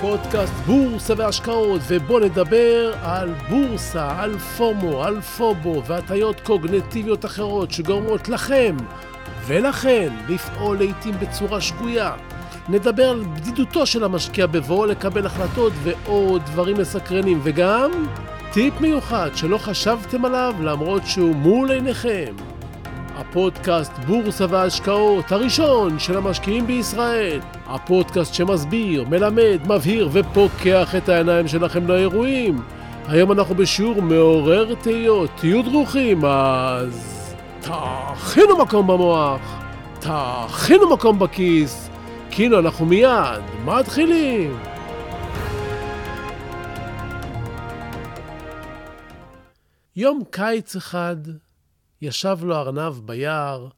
פודקאסט בורסה והשקעות, ובואו נדבר על בורסה, על פומו, על פובו והטיות קוגנטיביות אחרות שגורמות לכם ולכן לפעול לעיתים בצורה שגויה. נדבר על בדידותו של המשקיע בבואו לקבל החלטות ועוד דברים מסקרנים, וגם טיפ מיוחד שלא חשבתם עליו למרות שהוא מול עיניכם. הפודקאסט בורסה והשקעות הראשון של המשקיעים בישראל. הפודקאסט שמסביר, מלמד, מבהיר ופוקח את העיניים שלכם לאירועים. היום אנחנו בשיעור מעורר תהיות, תהיו דרוכים, אז תכינו מקום במוח, תכינו מקום בכיס, כאילו אנחנו מיד מתחילים. יום קיץ אחד ישב לו ארנב ביער,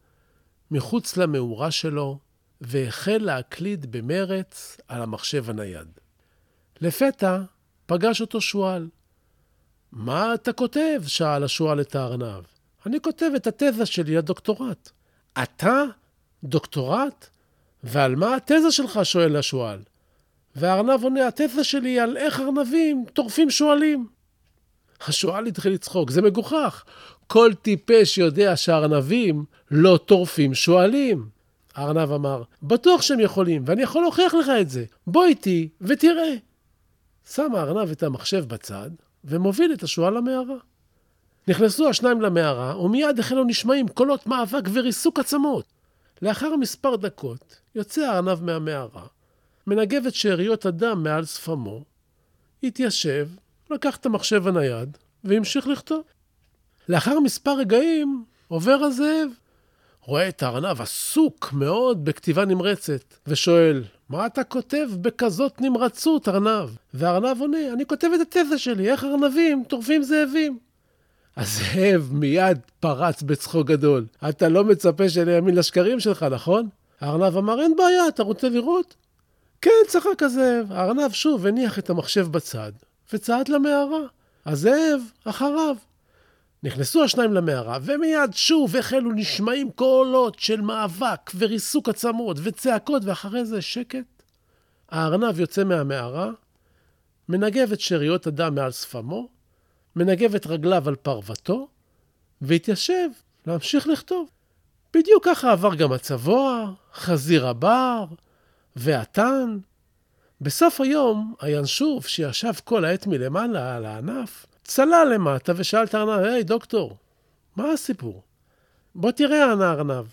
מחוץ למאורה שלו, והחל להקליד במרץ על המחשב הנייד. לפתע פגש אותו שועל. מה אתה כותב? שאל השועל את הארנב. אני כותב את התזה שלי לדוקטורט. אתה? דוקטורט? ועל מה התזה שלך? שואל השועל. והארנב עונה, התזה שלי על איך ארנבים טורפים שועלים. השועל התחיל לצחוק, זה מגוחך. כל טיפש יודע שהארנבים לא טורפים שועלים. הארנב אמר, בטוח שהם יכולים, ואני יכול להוכיח לך את זה. בוא איתי ותראה. שם הארנב את המחשב בצד, ומוביל את השועל למערה. נכנסו השניים למערה, ומיד החלו נשמעים קולות מאבק וריסוק עצמות. לאחר מספר דקות, יוצא הארנב מהמערה, מנגב את שאריות הדם מעל שפמו, התיישב, לקח את המחשב הנייד, והמשיך לכתוב. לאחר מספר רגעים, עובר הזאב. רואה את הארנב עסוק מאוד בכתיבה נמרצת, ושואל, מה אתה כותב בכזאת נמרצות, ארנב? והארנב עונה, אני כותב את התזה שלי, איך ארנבים טורפים זאבים. הזאב מיד פרץ בצחוק גדול. אתה לא מצפה שאני אאמין לשקרים שלך, נכון? הארנב אמר, אין בעיה, אתה רוצה לראות? כן, צחק הזאב. הארנב שוב הניח את המחשב בצד, וצעד למערה. הזאב אחריו. נכנסו השניים למערה, ומיד שוב החלו נשמעים קולות של מאבק וריסוק עצמות וצעקות, ואחרי זה שקט. הארנב יוצא מהמערה, מנגב את שאריות הדם מעל שפמו, מנגב את רגליו על פרוותו, והתיישב להמשיך לכתוב. בדיוק ככה עבר גם הצבוע, חזיר הבר והתן. בסוף היום, הינשוף, שישב כל העת מלמעלה על הענף, צלל למטה ושאל את הארנב, היי, דוקטור, מה הסיפור? בוא תראה, ענה הארנב.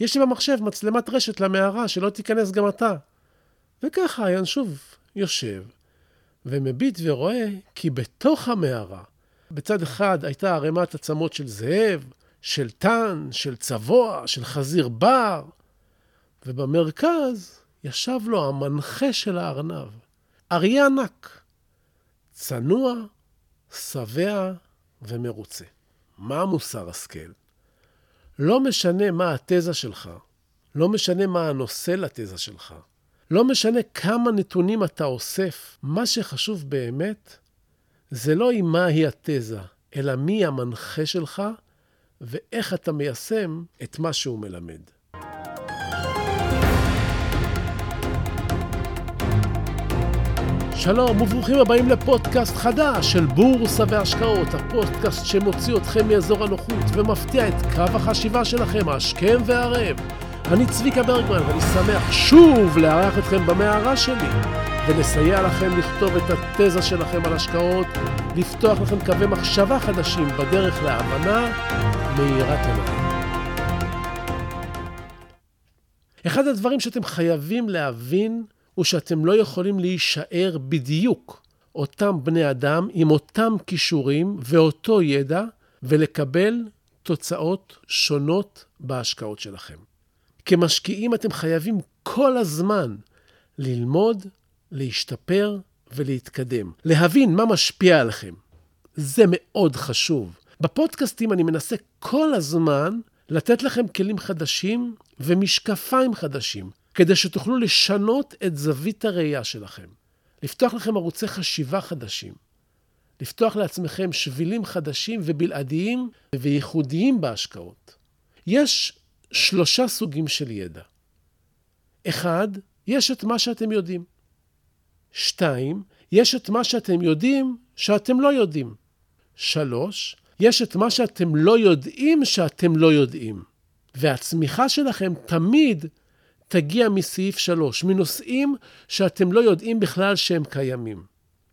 יש לי במחשב מצלמת רשת למערה, שלא תיכנס גם אתה. וככה הינשוף יושב, ומביט ורואה כי בתוך המערה, בצד אחד הייתה ערימת עצמות של זאב, של תן, של צבוע, של חזיר בר, ובמרכז ישב לו המנחה של הארנב, אריה ענק, צנוע, שבע ומרוצה. מה מוסר השכל? לא משנה מה התזה שלך, לא משנה מה הנושא לתזה שלך, לא משנה כמה נתונים אתה אוסף, מה שחשוב באמת זה לא עם מהי התזה, אלא מי המנחה שלך ואיך אתה מיישם את מה שהוא מלמד. שלום וברוכים הבאים לפודקאסט חדש של בורסה והשקעות, הפודקאסט שמוציא אתכם מאזור הנוחות ומפתיע את קו החשיבה שלכם השכם והערב. אני צביקה ברגמן ואני שמח שוב לארח אתכם במערה שלי ולסייע לכם לכתוב את התזה שלכם על השקעות, לפתוח לכם קווי מחשבה חדשים בדרך להבנה מהירת עיניים. אחד הדברים שאתם חייבים להבין הוא שאתם לא יכולים להישאר בדיוק אותם בני אדם עם אותם כישורים ואותו ידע ולקבל תוצאות שונות בהשקעות שלכם. כמשקיעים אתם חייבים כל הזמן ללמוד, להשתפר ולהתקדם. להבין מה משפיע עליכם. זה מאוד חשוב. בפודקאסטים אני מנסה כל הזמן לתת לכם כלים חדשים ומשקפיים חדשים, כדי שתוכלו לשנות את זווית הראייה שלכם. לפתוח לכם ערוצי חשיבה חדשים. לפתוח לעצמכם שבילים חדשים ובלעדיים וייחודיים בהשקעות. יש שלושה סוגים של ידע. אחד, יש את מה שאתם יודעים. שתיים, יש את מה שאתם יודעים שאתם לא יודעים. שלוש, יש את מה שאתם לא יודעים שאתם לא יודעים. והצמיחה שלכם תמיד תגיע מסעיף שלוש, מנושאים שאתם לא יודעים בכלל שהם קיימים.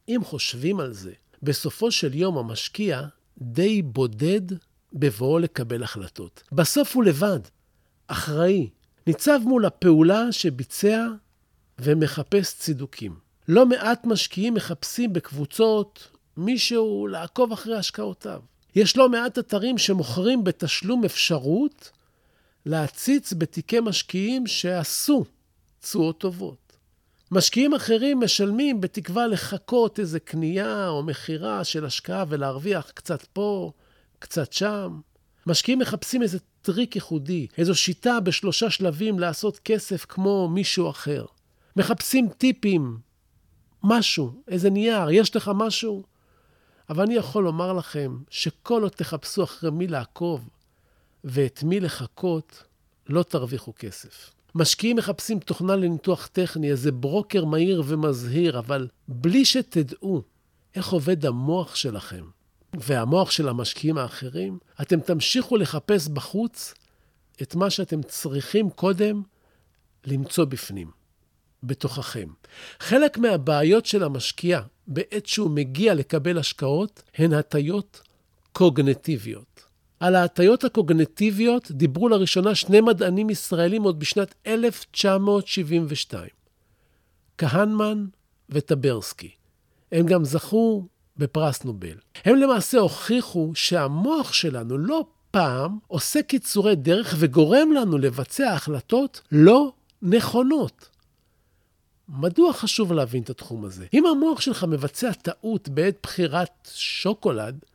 אם חושבים על זה, בסופו של יום המשקיע די בודד בבואו לקבל החלטות. בסוף הוא לבד, אחראי, ניצב מול הפעולה שביצע ומחפש צידוקים. לא מעט משקיעים מחפשים בקבוצות מישהו לעקוב אחרי השקעותיו. יש לא מעט אתרים שמוכרים בתשלום אפשרות להציץ בתיקי משקיעים שעשו תשואות טובות. משקיעים אחרים משלמים בתקווה לחכות איזה קנייה או מכירה של השקעה ולהרוויח קצת פה, קצת שם. משקיעים מחפשים איזה טריק ייחודי, איזו שיטה בשלושה שלבים לעשות כסף כמו מישהו אחר. מחפשים טיפים, משהו, איזה נייר, יש לך משהו? אבל אני יכול לומר לכם שכל עוד תחפשו אחרי מי לעקוב ואת מי לחכות, לא תרוויחו כסף. משקיעים מחפשים תוכנה לניתוח טכני, איזה ברוקר מהיר ומזהיר, אבל בלי שתדעו איך עובד המוח שלכם והמוח של המשקיעים האחרים, אתם תמשיכו לחפש בחוץ את מה שאתם צריכים קודם למצוא בפנים, בתוככם. חלק מהבעיות של המשקיע בעת שהוא מגיע לקבל השקעות הן הטיות קוגנטיביות. על ההטיות הקוגנטיביות דיברו לראשונה שני מדענים ישראלים עוד בשנת 1972, כהנמן וטברסקי. הם גם זכו בפרס נובל. הם למעשה הוכיחו שהמוח שלנו לא פעם עושה קיצורי דרך וגורם לנו לבצע החלטות לא נכונות. מדוע חשוב להבין את התחום הזה? אם המוח שלך מבצע טעות בעת בחירת שוקולד,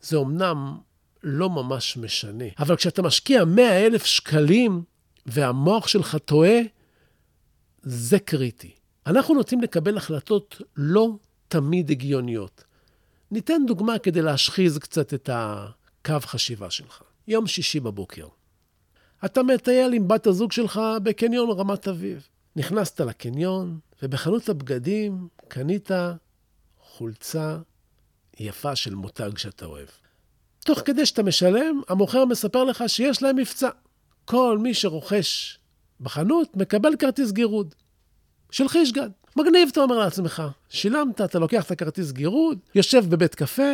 זה אמנם לא ממש משנה. אבל כשאתה משקיע 100 אלף שקלים והמוח שלך טועה, זה קריטי. אנחנו נוטים לקבל החלטות לא תמיד הגיוניות. ניתן דוגמה כדי להשחיז קצת את הקו חשיבה שלך. יום שישי בבוקר. אתה מטייל עם בת הזוג שלך בקניון רמת אביב. נכנסת לקניון, ובחנות הבגדים קנית חולצה יפה של מותג שאתה אוהב. תוך כדי שאתה משלם, המוכר מספר לך שיש להם מבצע. כל מי שרוכש בחנות מקבל כרטיס גירוד של חישגד. מגניב, אתה אומר לעצמך. שילמת, אתה לוקח את הכרטיס גירוד, יושב בבית קפה,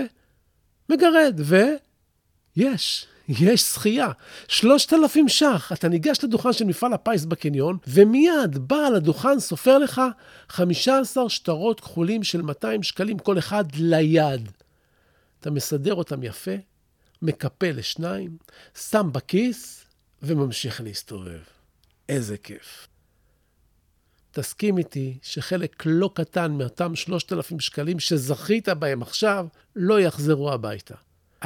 מגרד, ויש, יש זכייה. שלושת אלפים ש"ח. אתה ניגש לדוכן של מפעל הפיס בקניון, ומיד בעל הדוכן סופר לך 15 שטרות כחולים של 200 שקלים כל אחד ליד. אתה מסדר אותם יפה, מקפל לשניים, שם בכיס וממשיך להסתובב. איזה כיף. תסכים איתי שחלק לא קטן מאותם 3,000 שקלים שזכית בהם עכשיו, לא יחזרו הביתה.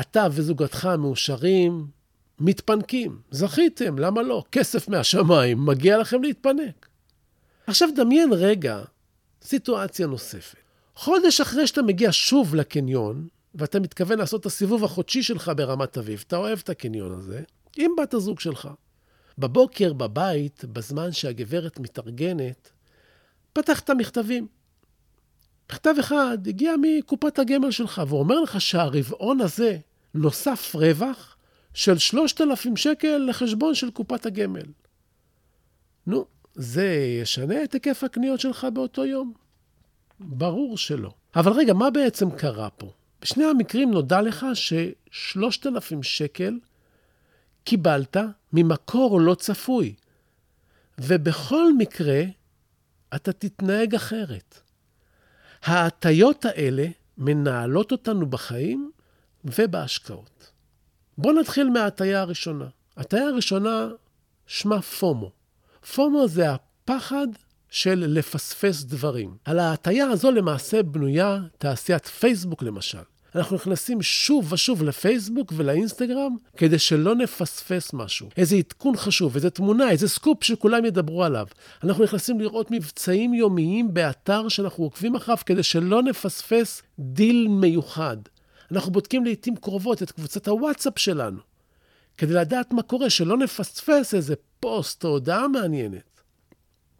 אתה וזוגתך מאושרים, מתפנקים. זכיתם, למה לא? כסף מהשמיים, מגיע לכם להתפנק. עכשיו דמיין רגע סיטואציה נוספת. חודש אחרי שאתה מגיע שוב לקניון, ואתה מתכוון לעשות את הסיבוב החודשי שלך ברמת אביב, אתה אוהב את הקניון הזה, עם בת הזוג שלך. בבוקר בבית, בזמן שהגברת מתארגנת, פתחת מכתבים. מכתב אחד הגיע מקופת הגמל שלך, ואומר לך שהרבעון הזה נוסף רווח של 3,000 שקל לחשבון של קופת הגמל. נו, זה ישנה את היקף הקניות שלך באותו יום? ברור שלא. אבל רגע, מה בעצם קרה פה? בשני המקרים נודע לך ש-3,000 שקל קיבלת ממקור לא צפוי, ובכל מקרה אתה תתנהג אחרת. ההטיות האלה מנהלות אותנו בחיים ובהשקעות. בואו נתחיל מההטיה הראשונה. ההטיה הראשונה שמה פומו. פומו זה הפחד של לפספס דברים. על ההטיה הזו למעשה בנויה תעשיית פייסבוק למשל. אנחנו נכנסים שוב ושוב לפייסבוק ולאינסטגרם כדי שלא נפספס משהו. איזה עדכון חשוב, איזה תמונה, איזה סקופ שכולם ידברו עליו. אנחנו נכנסים לראות מבצעים יומיים באתר שאנחנו עוקבים אחריו כדי שלא נפספס דיל מיוחד. אנחנו בודקים לעיתים קרובות את קבוצת הוואטסאפ שלנו, כדי לדעת מה קורה, שלא נפספס איזה פוסט או הודעה מעניינת.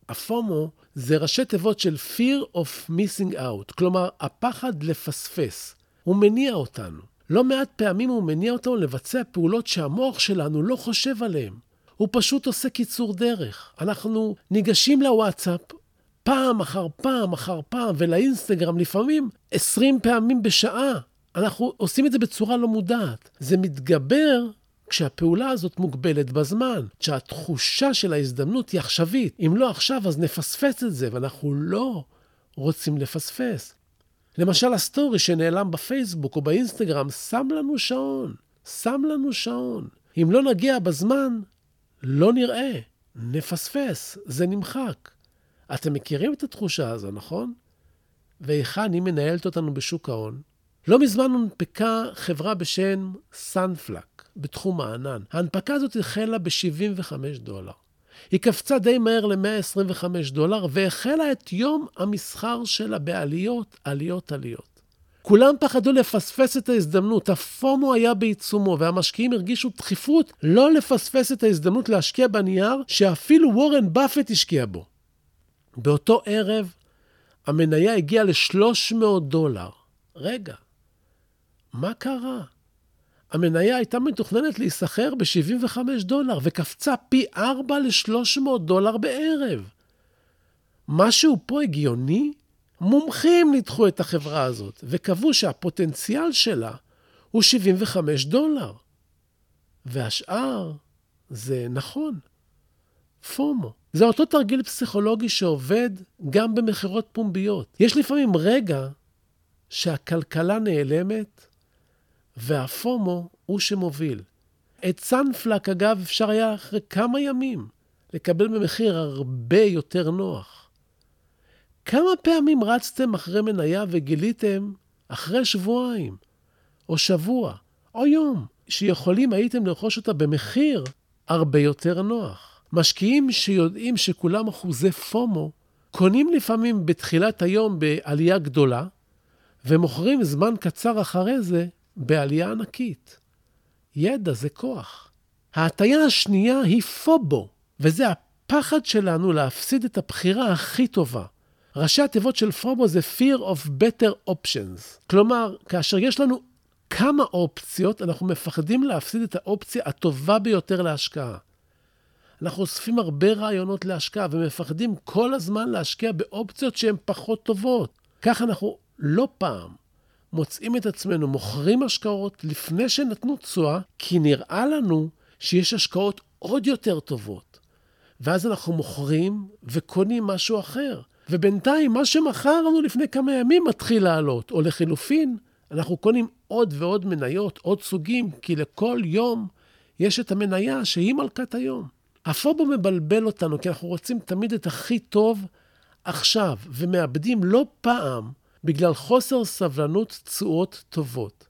הפומו זה ראשי תיבות של fear of missing out, כלומר, הפחד לפספס. הוא מניע אותנו. לא מעט פעמים הוא מניע אותנו לבצע פעולות שהמוח שלנו לא חושב עליהן. הוא פשוט עושה קיצור דרך. אנחנו ניגשים לוואטסאפ פעם אחר פעם אחר פעם, ולאינסטגרם לפעמים 20 פעמים בשעה. אנחנו עושים את זה בצורה לא מודעת. זה מתגבר כשהפעולה הזאת מוגבלת בזמן, כשהתחושה של ההזדמנות היא עכשווית. אם לא עכשיו, אז נפספס את זה, ואנחנו לא רוצים לפספס. למשל, הסטורי שנעלם בפייסבוק או באינסטגרם שם לנו שעון. שם לנו שעון. אם לא נגיע בזמן, לא נראה, נפספס, זה נמחק. אתם מכירים את התחושה הזו, נכון? והיכן היא מנהלת אותנו בשוק ההון? לא מזמן הונפקה חברה בשם סאנפלק בתחום הענן. ההנפקה הזאת החלה ב-75 דולר. היא קפצה די מהר ל-125 דולר והחלה את יום המסחר שלה בעליות, עליות, עליות. כולם פחדו לפספס את ההזדמנות, הפומו היה בעיצומו, והמשקיעים הרגישו דחיפות לא לפספס את ההזדמנות להשקיע בנייר שאפילו וורן באפט השקיע בו. באותו ערב המניה הגיעה ל-300 דולר. רגע, מה קרה? המניה הייתה מתוכננת להיסחר ב-75 דולר, וקפצה פי 4 ל-300 דולר בערב. משהו פה הגיוני? מומחים ניתחו את החברה הזאת, וקבעו שהפוטנציאל שלה הוא 75 דולר. והשאר זה נכון, פומו. זה אותו תרגיל פסיכולוגי שעובד גם במכירות פומביות. יש לפעמים רגע שהכלכלה נעלמת והפומו הוא שמוביל. את סנפלק, אגב, אפשר היה אחרי כמה ימים לקבל במחיר הרבה יותר נוח. כמה פעמים רצתם אחרי מניה וגיליתם אחרי שבועיים, או שבוע, או יום, שיכולים הייתם לרכוש אותה במחיר הרבה יותר נוח? משקיעים שיודעים שכולם אחוזי פומו, קונים לפעמים בתחילת היום בעלייה גדולה, ומוכרים זמן קצר אחרי זה בעלייה ענקית. ידע זה כוח. ההטייה השנייה היא פובו, וזה הפחד שלנו להפסיד את הבחירה הכי טובה. ראשי התיבות של פובו זה Fear of Better Options. כלומר, כאשר יש לנו כמה אופציות, אנחנו מפחדים להפסיד את האופציה הטובה ביותר להשקעה. אנחנו אוספים הרבה רעיונות להשקעה ומפחדים כל הזמן להשקיע באופציות שהן פחות טובות. כך אנחנו לא פעם מוצאים את עצמנו מוכרים השקעות לפני שנתנו תשואה, כי נראה לנו שיש השקעות עוד יותר טובות. ואז אנחנו מוכרים וקונים משהו אחר. ובינתיים, מה שמכרנו לפני כמה ימים מתחיל לעלות. או לחילופין, אנחנו קונים עוד ועוד מניות, עוד סוגים, כי לכל יום יש את המניה שהיא מלכת היום. הפובו מבלבל אותנו, כי אנחנו רוצים תמיד את הכי טוב עכשיו, ומאבדים לא פעם בגלל חוסר סבלנות תשואות טובות.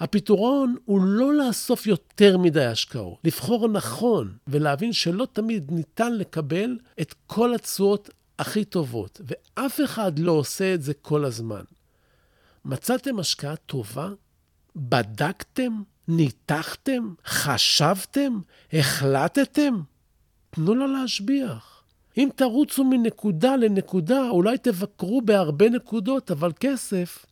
הפתרון הוא לא לאסוף יותר מדי השקעות, לבחור נכון ולהבין שלא תמיד ניתן לקבל את כל התשואות הכי טובות, ואף אחד לא עושה את זה כל הזמן. מצאתם השקעה טובה? בדקתם? ניתחתם? חשבתם? החלטתם? תנו לה להשביח. אם תרוצו מנקודה לנקודה, אולי תבקרו בהרבה נקודות, אבל כסף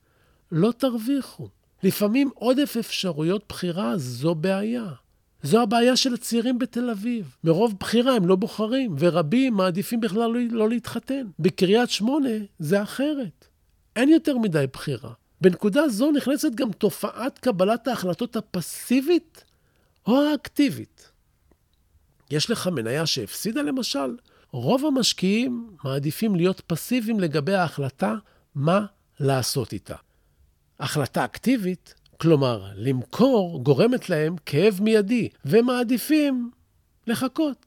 לא תרוויחו. לפעמים עודף אפשרויות בחירה זו בעיה. זו הבעיה של הצעירים בתל אביב. מרוב בחירה הם לא בוחרים, ורבים מעדיפים בכלל לא, לא להתחתן. בקריית שמונה זה אחרת. אין יותר מדי בחירה. בנקודה זו נכנסת גם תופעת קבלת ההחלטות הפסיבית או האקטיבית. יש לך מניה שהפסידה למשל? רוב המשקיעים מעדיפים להיות פסיביים לגבי ההחלטה מה לעשות איתה. החלטה אקטיבית, כלומר, למכור, גורמת להם כאב מיידי, ומעדיפים לחכות,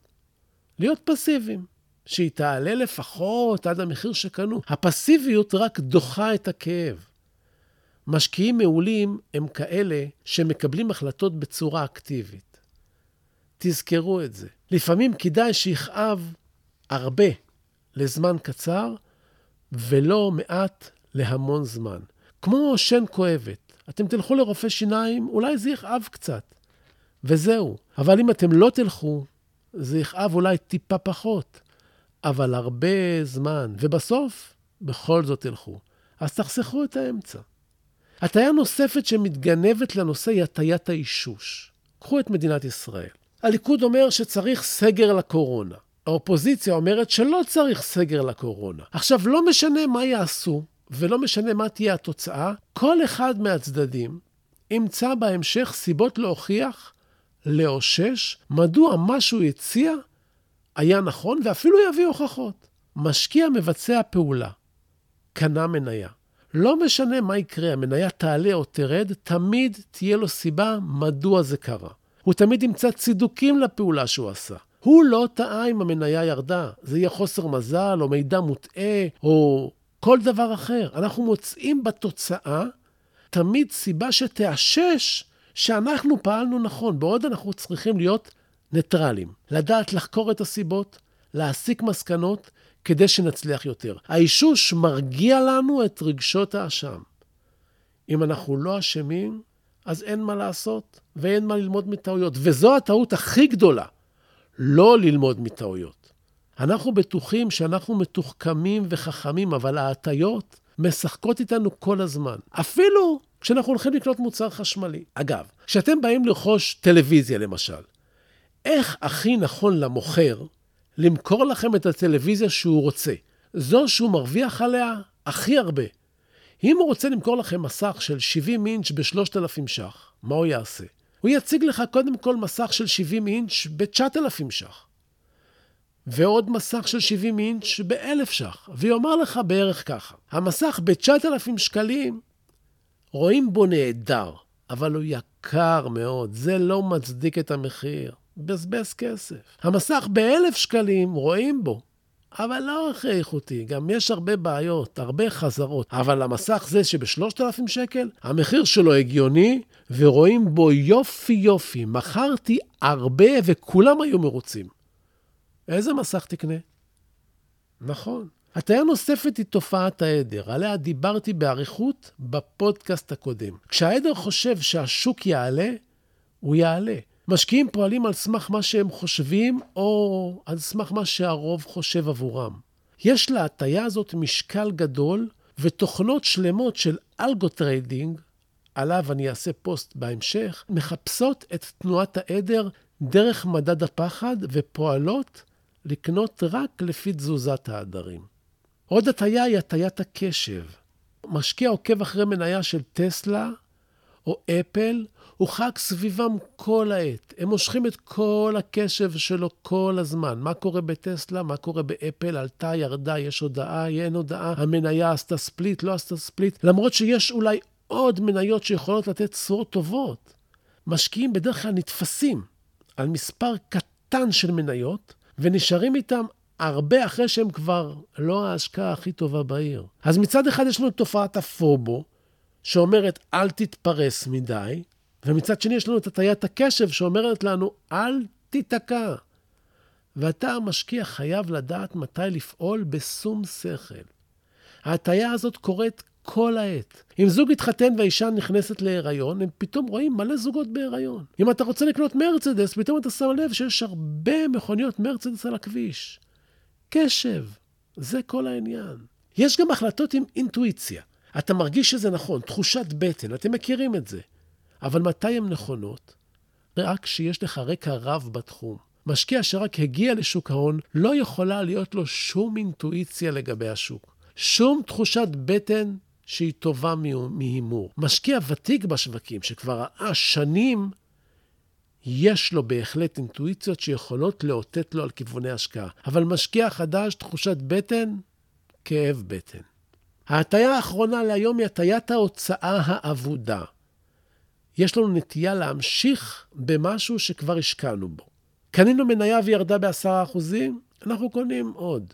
להיות פסיביים, שהיא תעלה לפחות עד המחיר שקנו. הפסיביות רק דוחה את הכאב. משקיעים מעולים הם כאלה שמקבלים החלטות בצורה אקטיבית. תזכרו את זה. לפעמים כדאי שיכאב הרבה לזמן קצר, ולא מעט להמון זמן. כמו שן כואבת. אתם תלכו לרופא שיניים, אולי זה יכאב קצת, וזהו. אבל אם אתם לא תלכו, זה יכאב אולי טיפה פחות, אבל הרבה זמן, ובסוף, בכל זאת תלכו. אז תחסכו את האמצע. הטיה נוספת שמתגנבת לנושא היא הטיית האישוש. קחו את מדינת ישראל. הליכוד אומר שצריך סגר לקורונה. האופוזיציה אומרת שלא צריך סגר לקורונה. עכשיו, לא משנה מה יעשו, ולא משנה מה תהיה התוצאה, כל אחד מהצדדים ימצא בהמשך סיבות להוכיח, לאושש, מדוע מה שהוא הציע היה נכון, ואפילו יביא הוכחות. משקיע מבצע פעולה, קנה מניה. לא משנה מה יקרה, המניה תעלה או תרד, תמיד תהיה לו סיבה מדוע זה קרה. הוא תמיד ימצא צידוקים לפעולה שהוא עשה. הוא לא טעה אם המניה ירדה. זה יהיה חוסר מזל, או מידע מוטעה, או כל דבר אחר. אנחנו מוצאים בתוצאה תמיד סיבה שתאשש שאנחנו פעלנו נכון, בעוד אנחנו צריכים להיות ניטרלים. לדעת לחקור את הסיבות, להסיק מסקנות, כדי שנצליח יותר. האישוש מרגיע לנו את רגשות האשם. אם אנחנו לא אשמים, אז אין מה לעשות, ואין מה ללמוד מטעויות. וזו הטעות הכי גדולה, לא ללמוד מטעויות. אנחנו בטוחים שאנחנו מתוחכמים וחכמים, אבל ההטיות משחקות איתנו כל הזמן. אפילו כשאנחנו הולכים לקנות מוצר חשמלי. אגב, כשאתם באים לרכוש טלוויזיה, למשל, איך הכי נכון למוכר למכור לכם את הטלוויזיה שהוא רוצה? זו שהוא מרוויח עליה הכי הרבה. אם הוא רוצה למכור לכם מסך של 70 אינץ' ב-3,000 ש"ח, מה הוא יעשה? הוא יציג לך קודם כל מסך של 70 אינץ' ב-9,000 ש"ח, ועוד מסך של 70 אינץ' ב-1,000 ש"ח, ויאמר לך בערך ככה, המסך ב-9,000 שקלים, רואים בו נהדר, אבל הוא יקר מאוד, זה לא מצדיק את המחיר. בזבז כסף. המסך ב-1,000 שקלים, רואים בו, אבל לא הכי איכותי, גם יש הרבה בעיות, הרבה חזרות. אבל המסך זה שב-3,000 שקל, המחיר שלו הגיוני, ורואים בו יופי יופי. מכרתי הרבה וכולם היו מרוצים. איזה מסך תקנה? נכון. הטיה נוספת היא תופעת העדר, עליה דיברתי באריכות בפודקאסט הקודם. כשהעדר חושב שהשוק יעלה, הוא יעלה. משקיעים פועלים על סמך מה שהם חושבים, או על סמך מה שהרוב חושב עבורם. יש להטיה הזאת משקל גדול, ותוכנות שלמות של algo-trading, עליו אני אעשה פוסט בהמשך, מחפשות את תנועת העדר דרך מדד הפחד ופועלות לקנות רק לפי תזוזת העדרים. עוד הטיה היא הטיית הקשב. משקיע עוקב אחרי מניה של טסלה או אפל, הוא חג סביבם כל העת. הם מושכים את כל הקשב שלו כל הזמן. מה קורה בטסלה, מה קורה באפל, עלתה, ירדה, יש הודעה, אין הודעה, המניה עשתה ספליט, לא עשתה ספליט, למרות שיש אולי עוד מניות שיכולות לתת תשואות טובות. משקיעים בדרך כלל נתפסים על מספר קטן של מניות, ונשארים איתם הרבה אחרי שהם כבר לא ההשקעה הכי טובה בעיר. אז מצד אחד יש לנו את תופעת הפובו, שאומרת אל תתפרס מדי, ומצד שני יש לנו את הטיית הקשב שאומרת לנו אל תיתקע. ואתה המשקיע חייב לדעת מתי לפעול בשום שכל. ההטייה הזאת קורית כל העת. אם זוג התחתן והאישה נכנסת להיריון, הם פתאום רואים מלא זוגות בהיריון. אם אתה רוצה לקנות מרצדס, פתאום אתה שם לב שיש הרבה מכוניות מרצדס על הכביש. קשב, זה כל העניין. יש גם החלטות עם אינטואיציה. אתה מרגיש שזה נכון, תחושת בטן, אתם מכירים את זה. אבל מתי הן נכונות? רק כשיש לך רקע רב בתחום. משקיע שרק הגיע לשוק ההון, לא יכולה להיות לו שום אינטואיציה לגבי השוק. שום תחושת בטן שהיא טובה מהימור. משקיע ותיק בשווקים, שכבר ראה שנים, יש לו בהחלט אינטואיציות שיכולות לאותת לו על כיווני השקעה. אבל משקיע חדש, תחושת בטן, כאב בטן. ההטייה האחרונה להיום היא הטיית ההוצאה האבודה. יש לנו נטייה להמשיך במשהו שכבר השקענו בו. קנינו מניה וירדה ב-10%, אנחנו קונים עוד.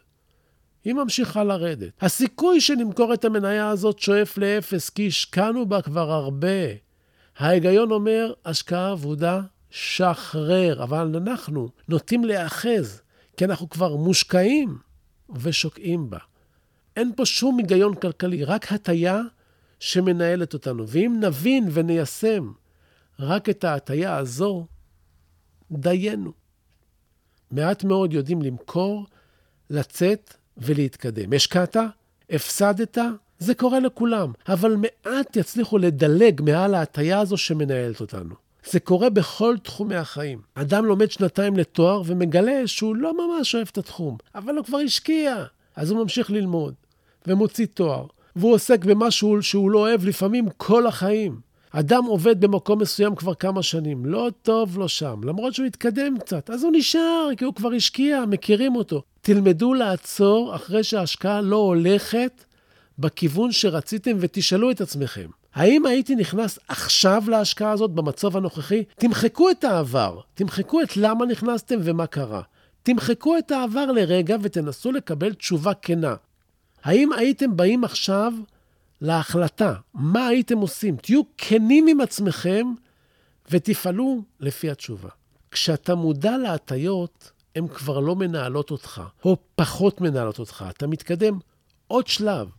היא ממשיכה לרדת. הסיכוי שנמכור את המניה הזאת שואף לאפס, כי השקענו בה כבר הרבה. ההיגיון אומר, השקעה אבודה, שחרר. אבל אנחנו נוטים להיאחז, כי אנחנו כבר מושקעים ושוקעים בה. אין פה שום היגיון כלכלי, רק הטיה שמנהלת אותנו. ואם נבין וניישם רק את ההטיה הזו, דיינו. מעט מאוד יודעים למכור לצאת ולהתקדם. השקעת, הפסדת, זה קורה לכולם, אבל מעט יצליחו לדלג מעל ההטייה הזו שמנהלת אותנו. זה קורה בכל תחומי החיים. אדם לומד שנתיים לתואר ומגלה שהוא לא ממש אוהב את התחום, אבל הוא כבר השקיע. אז הוא ממשיך ללמוד, ומוציא תואר, והוא עוסק במשהו שהוא לא אוהב לפעמים כל החיים. אדם עובד במקום מסוים כבר כמה שנים, לא טוב לו שם, למרות שהוא התקדם קצת, אז הוא נשאר, כי הוא כבר השקיע, מכירים אותו. תלמדו לעצור אחרי שההשקעה לא הולכת בכיוון שרציתם ותשאלו את עצמכם, האם הייתי נכנס עכשיו להשקעה הזאת במצב הנוכחי? תמחקו את העבר, תמחקו את למה נכנסתם ומה קרה. תמחקו את העבר לרגע ותנסו לקבל תשובה כנה. האם הייתם באים עכשיו להחלטה, מה הייתם עושים? תהיו כנים עם עצמכם ותפעלו לפי התשובה. כשאתה מודע להטיות, הן כבר לא מנהלות אותך, או פחות מנהלות אותך. אתה מתקדם עוד שלב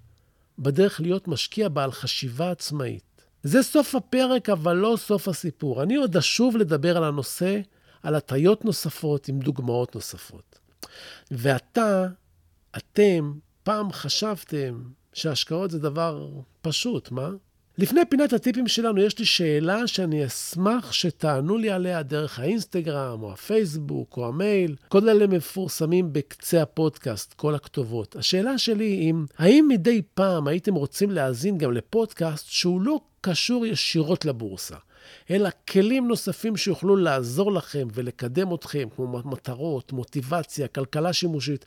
בדרך להיות משקיע בעל חשיבה עצמאית. זה סוף הפרק, אבל לא סוף הסיפור. אני עוד אשוב לדבר על הנושא, על הטיות נוספות עם דוגמאות נוספות. ואתה, אתם, פעם חשבתם שהשקעות זה דבר פשוט, מה? לפני פינת הטיפים שלנו, יש לי שאלה שאני אשמח שתענו לי עליה דרך האינסטגרם, או הפייסבוק, או המייל. כל אלה מפורסמים בקצה הפודקאסט, כל הכתובות. השאלה שלי היא, האם מדי פעם הייתם רוצים להאזין גם לפודקאסט שהוא לא קשור ישירות לבורסה, אלא כלים נוספים שיוכלו לעזור לכם ולקדם אתכם, כמו מטרות, מוטיבציה, כלכלה שימושית?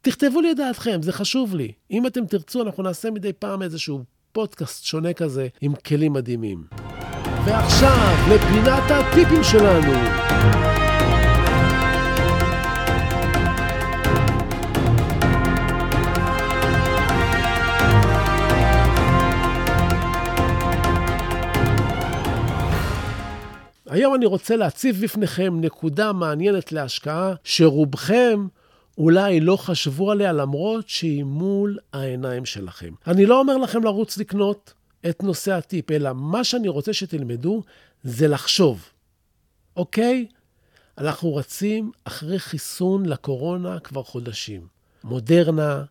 תכתבו לי את דעתכם, זה חשוב לי. אם אתם תרצו, אנחנו נעשה מדי פעם איזשהו פודקאסט שונה כזה עם כלים מדהימים. ועכשיו, לפינת הטיפים שלנו. היום אני רוצה להציב בפניכם נקודה מעניינת להשקעה, שרובכם אולי לא חשבו עליה למרות שהיא מול העיניים שלכם. אני לא אומר לכם לרוץ לקנות את נושא הטיפ, אלא מה שאני רוצה שתלמדו זה לחשוב, אוקיי? אנחנו רצים אחרי חיסון לקורונה כבר חודשים. מודרנה,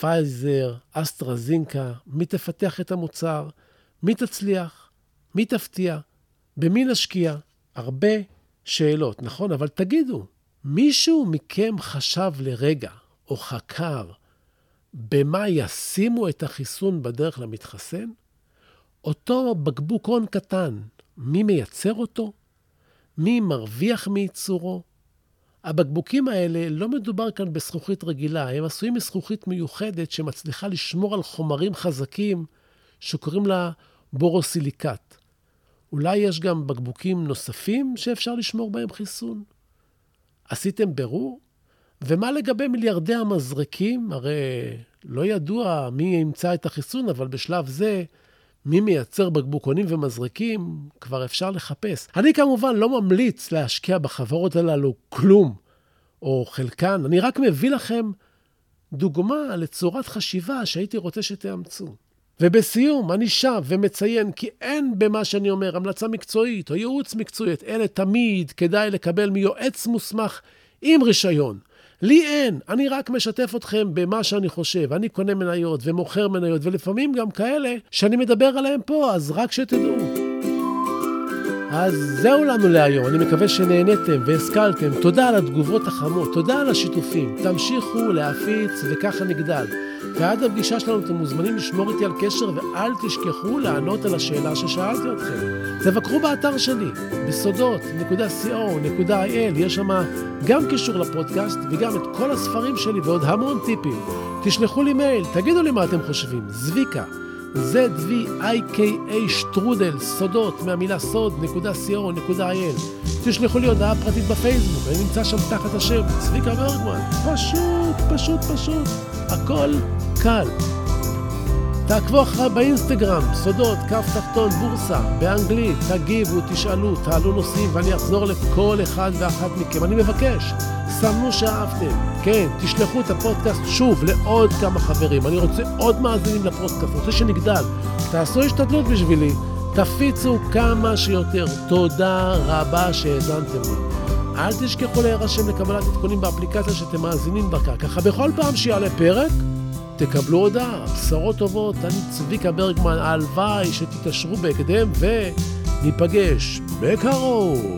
פייזר, אסטרזינקה, מי תפתח את המוצר, מי תצליח, מי תפתיע, במי נשקיע. הרבה שאלות, נכון? אבל תגידו, מישהו מכם חשב לרגע, או חקר, במה ישימו את החיסון בדרך למתחסן? אותו בקבוק הון קטן, מי מייצר אותו? מי מרוויח מייצורו? הבקבוקים האלה, לא מדובר כאן בזכוכית רגילה, הם עשויים מזכוכית מיוחדת שמצליחה לשמור על חומרים חזקים שקוראים לה בורוסיליקט. אולי יש גם בקבוקים נוספים שאפשר לשמור בהם חיסון? עשיתם בירור? ומה לגבי מיליארדי המזרקים? הרי לא ידוע מי ימצא את החיסון, אבל בשלב זה, מי מייצר בקבוקונים ומזרקים, כבר אפשר לחפש. אני כמובן לא ממליץ להשקיע בחברות הללו כלום, או חלקן, אני רק מביא לכם דוגמה לצורת חשיבה שהייתי רוצה שתאמצו. ובסיום, אני שב ומציין כי אין במה שאני אומר המלצה מקצועית או ייעוץ מקצועי, אלה תמיד כדאי לקבל מיועץ מוסמך עם רישיון. לי אין, אני רק משתף אתכם במה שאני חושב. אני קונה מניות ומוכר מניות, ולפעמים גם כאלה שאני מדבר עליהם פה, אז רק שתדעו. אז זהו לנו להיום, אני מקווה שנהניתם והשכלתם. תודה על התגובות החמות, תודה על השיתופים. תמשיכו להפיץ וככה נגדל. ועד הפגישה שלנו אתם מוזמנים לשמור איתי על קשר ואל תשכחו לענות על השאלה ששאלתי אתכם. תבקרו באתר שלי, בסודות.co.il, יש שם גם קישור לפודקאסט וגם את כל הספרים שלי ועוד המון טיפים. תשלחו לי מייל, תגידו לי מה אתם חושבים. זביקה. Zvika שטרודל, סודות, מהמילה סוד, נקודה co.il. תשלחו לי הודעה פרטית בפייסבוק, אני נמצא שם תחת השם צביקה ברגמן. פשוט, פשוט, פשוט. הכל קל. תעקבו אחריי באינסטגרם, סודות, כף תחתון, בורסה, באנגלית, תגיבו, תשאלו, תעלו נושאים ואני אחזור לכל אחד ואחת מכם. אני מבקש, סמנו שאהבתם. כן, תשלחו את הפודקאסט שוב לעוד כמה חברים. אני רוצה עוד מאזינים לפודקאסט, רוצה שנגדל. תעשו השתדלות בשבילי, תפיצו כמה שיותר. תודה רבה שהאזנתם לי. אל תשכחו להירשם לקבלת עדכונים באפליקציה שאתם מאזינים דרכה. ככה בכל פעם שיעלה פרק, תקבלו הודעה. בשורות טובות, אני צביקה ברגמן, הלוואי שתתעשרו בהקדם וניפגש בקרוב.